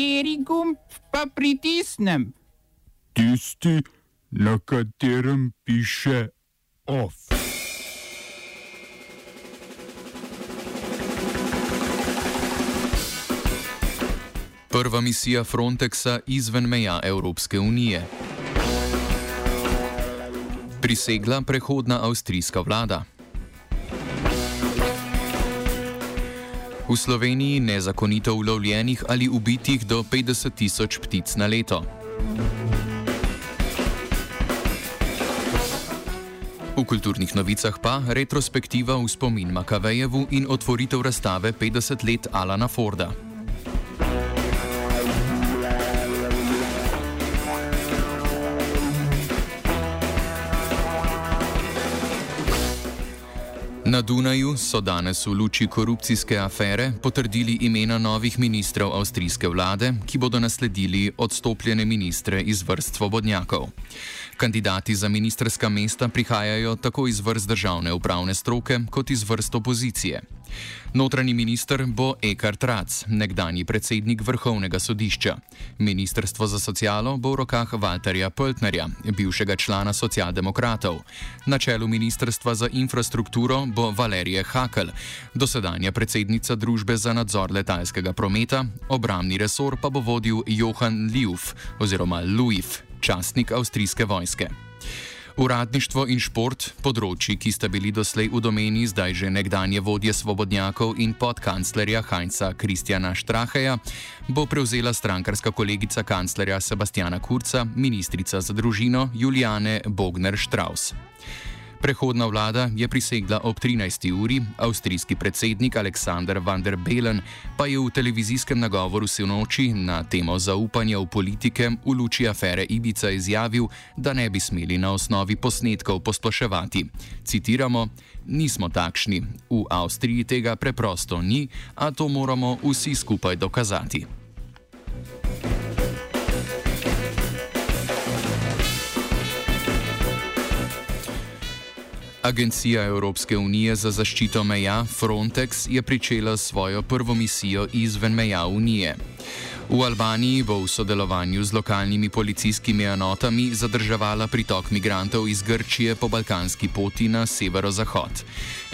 Kateri gumb pa pritisnem? Tisti, na katerem piše OF. Prva misija Frontexa izven meja Evropske unije. Prisegla prehodna avstrijska vlada. V Sloveniji nezakonito ulovljenih ali ubitih do 50 tisoč ptic na leto. V kulturnih novicah pa retrospektiva v spomin Makavejevu in otvoritev razstave 50 let Alana Forda. Na Dunaju so danes v luči korupcijske afere potrdili imena novih ministrov avstrijske vlade, ki bodo nasledili odstopljene ministre iz vrst svobodnjakov. Kandidati za ministerska mesta prihajajo tako iz vrst državne upravne stroke kot iz vrst opozicije. Notranji minister bo Ekart Rac, nekdani predsednik vrhovnega sodišča. Ministrstvo za socialo bo v rokah Walterja Pöltnerja, bivšega člana socialdemokratov. Na čelu ministrstva za infrastrukturo bo Valerije Hakel, dosedanja predsednica družbe za nadzor letalskega prometa, obramni resor pa bo vodil Johan Liuf oziroma Luif, častnik avstrijske vojske. Uradništvo in šport, področji, ki sta bili doslej v domeni zdaj že nekdanje vodje svobodnjakov in podkanclerja Heinza Kristjana Štraheja, bo prevzela strankarska kolegica kanclerja Sebastiana Kurca, ministrica za družino Juliane Bogner-Strauss. Prehodna vlada je prisegla ob 13. uri, avstrijski predsednik Aleksandr van der Belen pa je v televizijskem nagovoru se v noči na temo zaupanja v politike v luči afere Ibica izjavil, da ne bi smeli na osnovi posnetkov posploševati. Citiramo: Nismo takšni, v Avstriji tega preprosto ni, a to moramo vsi skupaj dokazati. Agencija Evropske unije za zaščito meja Frontex je pričela svojo prvo misijo izven meja Unije. V Albaniji bo v sodelovanju z lokalnimi policijskimi enotami zadrževala pritok migrantov iz Grčije po balkanski poti na severozahod.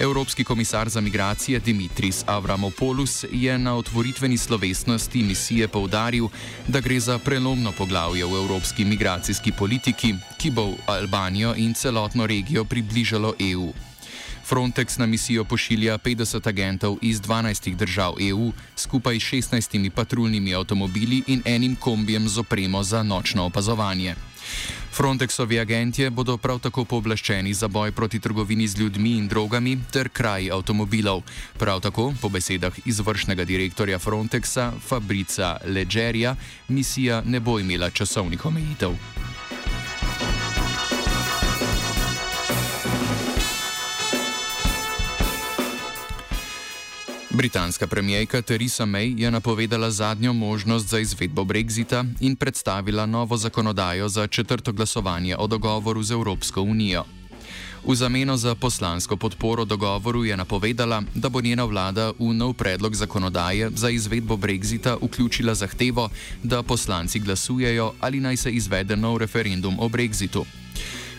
Evropski komisar za migracije Dimitris Avramopoulos je na otvoritveni slovesnosti misije povdaril, da gre za prelomno poglavje v evropski migracijski politiki, ki bo Albanijo in celotno regijo približalo EU. Frontex na misijo pošilja 50 agentov iz 12 držav EU, skupaj s 16 patruljnimi avtomobili in enim kombijem z opremo za nočno opazovanje. Frontexovi agentje bodo prav tako pooblaščeni za boj proti trgovini z ljudmi in drogami ter kraji avtomobilov. Prav tako, po besedah izvršnega direktorja Frontexa Fabrica Legerja, misija ne bo imela časovnih omejitev. Britanska premijejka Theresa May je napovedala zadnjo možnost za izvedbo brexita in predstavila novo zakonodajo za četrto glasovanje o dogovoru z Evropsko unijo. V zameno za poslansko podporo dogovoru je napovedala, da bo njena vlada v nov predlog zakonodaje za izvedbo brexita vključila zahtevo, da poslanci glasujejo ali naj se izvede nov referendum o brexitu.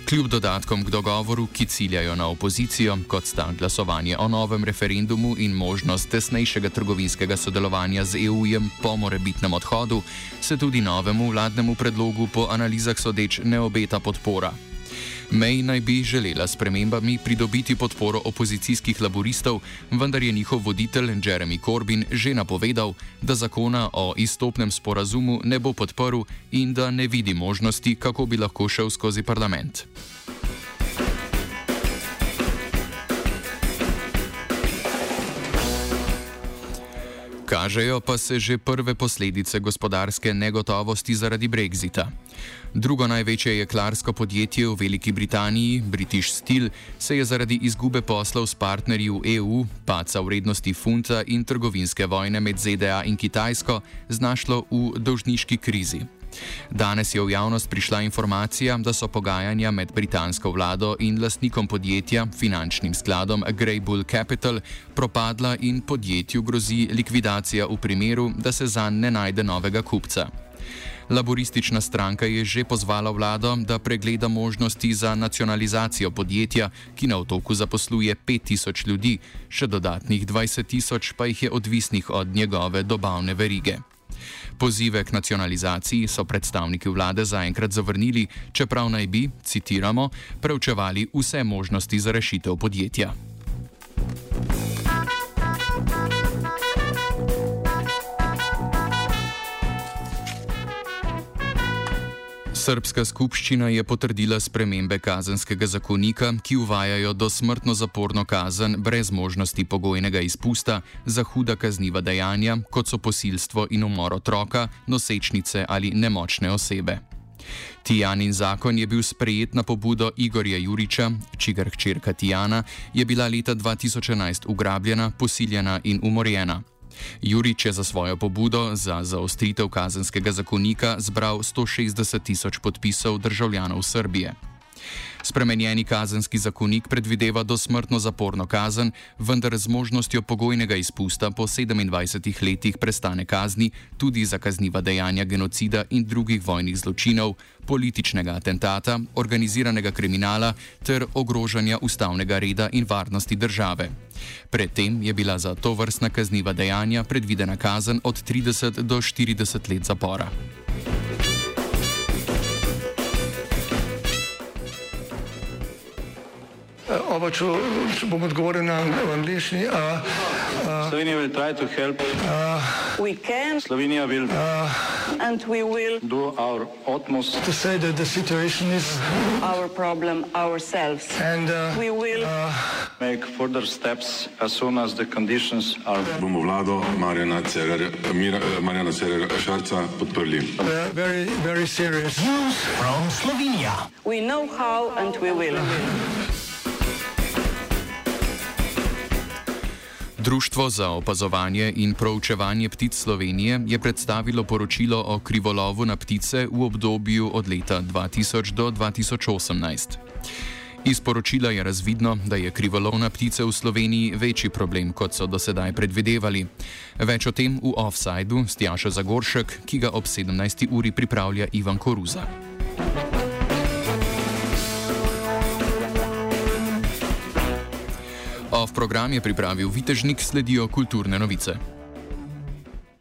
Kljub dodatkom k dogovoru, ki ciljajo na opozicijo, kot sta glasovanje o novem referendumu in možnost tesnejšega trgovinskega sodelovanja z EU-jem po morebitnem odhodu, se tudi novemu vladnemu predlogu po analizah sodeč ne obeta podpora. May naj bi želela s premembami pridobiti podporo opozicijskih laboristov, vendar je njihov voditelj Jeremy Corbyn že napovedal, da zakona o izstopnem sporazumu ne bo podprl in da ne vidi možnosti, kako bi lahko šel skozi parlament. Kažejo pa se že prve posledice gospodarske negotovosti zaradi brexita. Drugo največje jeklarsko podjetje v Veliki Britaniji, British Steel, se je zaradi izgube poslov s partnerji v EU, paca vrednosti funta in trgovinske vojne med ZDA in Kitajsko znašlo v dolžniški krizi. Danes je v javnost prišla informacija, da so pogajanja med britansko vlado in lastnikom podjetja, finančnim skladom Grey Bull Capital, propadla in podjetju grozi likvidacija v primeru, da se za ne najde novega kupca. Laboristična stranka je že pozvala vlado, da pregleda možnosti za nacionalizacijo podjetja, ki na otoku zaposluje 5000 ljudi, še dodatnih 20 tisoč pa jih je odvisnih od njegove dobavne verige. Pozive k nacionalizaciji so predstavniki vlade zaenkrat zavrnili, čeprav naj bi, citiramo, preučevali vse možnosti za rešitev podjetja. Srpska skupščina je potrdila spremembe kazenskega zakonika, ki uvajajo dosmrtno zaporno kazen brez možnosti pogojnega izpusta za huda kazniva dejanja, kot so posilstvo in umor otroka, nosečnice ali nemočne osebe. Tijanin zakon je bil sprejet na pobudo Igorja Juriča, čigar hčerka Tijana je bila leta 2011 ugrabljena, posiljena in umorjena. Jurič je za svojo pobudo za zaostritev kazenskega zakonika zbral 160 tisoč podpisov državljanov Srbije. Spremenjeni kazenski zakonik predvideva dosmrtno zaporno kazen, vendar z možnostjo pogojnega izpusta po 27 letih prestane kazni tudi za kazniva dejanja genocida in drugih vojnih zločinov, političnega atentata, organiziranega kriminala ter ogrožanja ustavnega reda in varnosti države. Predtem je bila za to vrstna kazniva dejanja predvidena kazen od 30 do 40 let zapora. Oba, če, če bom odgovoril na angliški. Slovenija will try to help. We can Slovenija will and we will do our utmost To say that the situation is our problem ourselves. and uh, We will make further steps as soon as the conditions are bomo vlado Marjana Cererja, Mira, eh, Marjana Cererja Šarca podprli. uh, very, very serious. we know how and we will. Društvo za opazovanje in proučevanje ptic Slovenije je predstavilo poročilo o krivolovu na ptice v obdobju od leta 2000 do 2018. Iz poročila je razvidno, da je krivolov na ptice v Sloveniji večji problem, kot so do sedaj predvidevali. Več o tem v offsajdu Stjaša Zagoršek, ki ga ob 17. uri pripravlja Ivan Koruza. Off program je pripravil Vitežnik, sledijo kulturne novice.